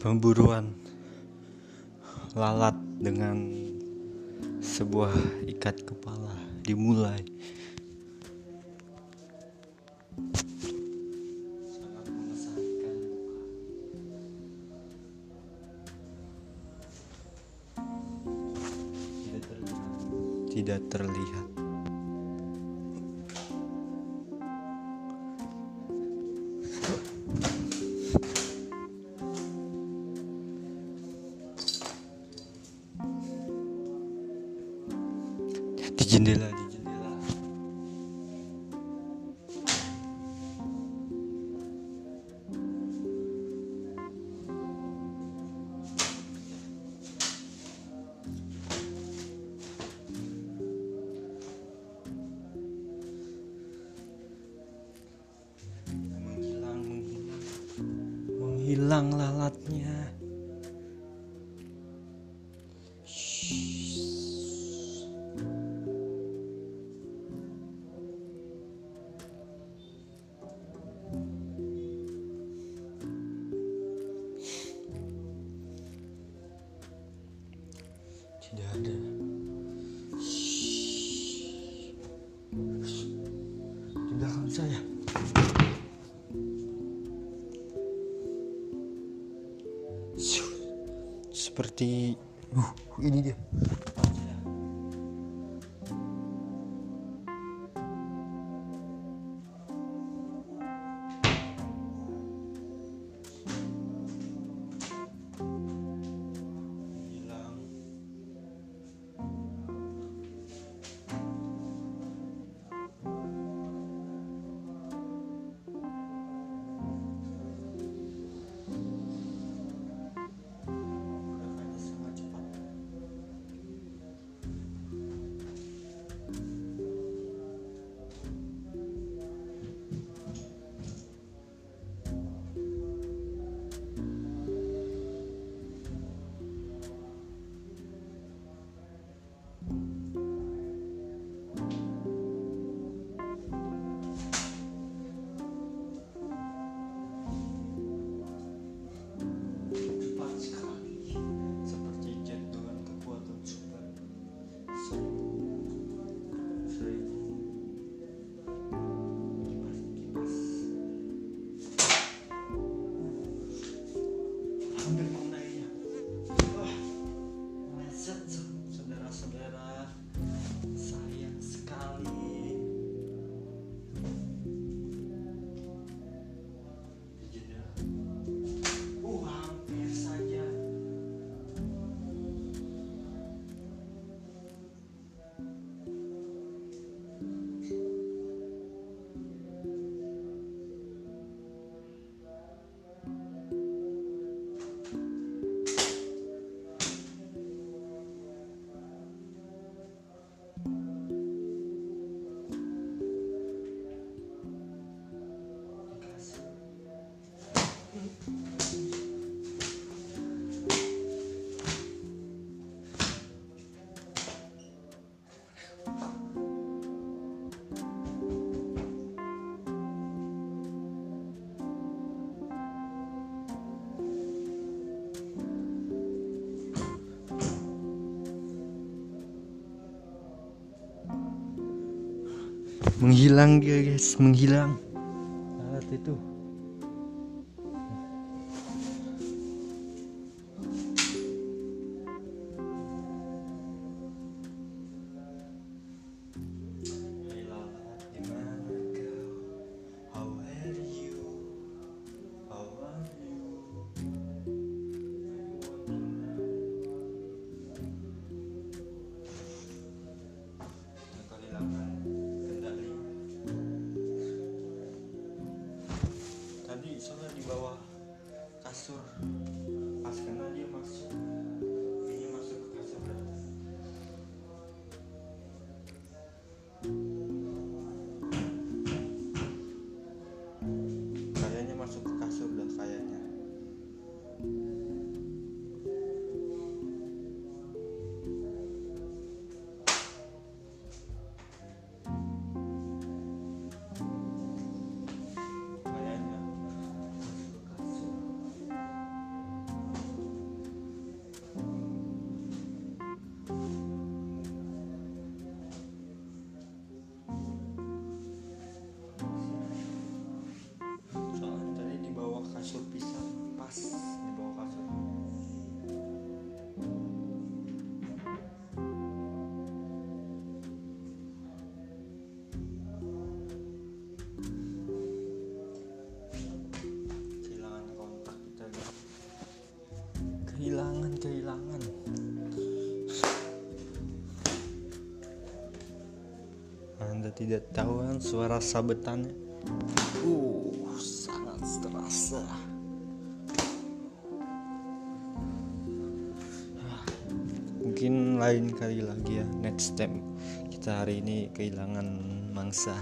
pemburuan lalat dengan sebuah ikat kepala dimulai. Tidak terlihat di jendela di jendela. Menghilang menghilang. Menghilang lalatnya di belakang saya. Seperti uh ini dia menghilang guys. Menghilang. Alat itu bawah kasur. Pas kena dia masuk. lemas di bawah kasur. Kehilangan kontak kita kehilangan kehilangan. Anda tidak tahu kan suara sabetannya? Uh sangat terasa. Lain kali lagi ya. Next time kita hari ini kehilangan mangsa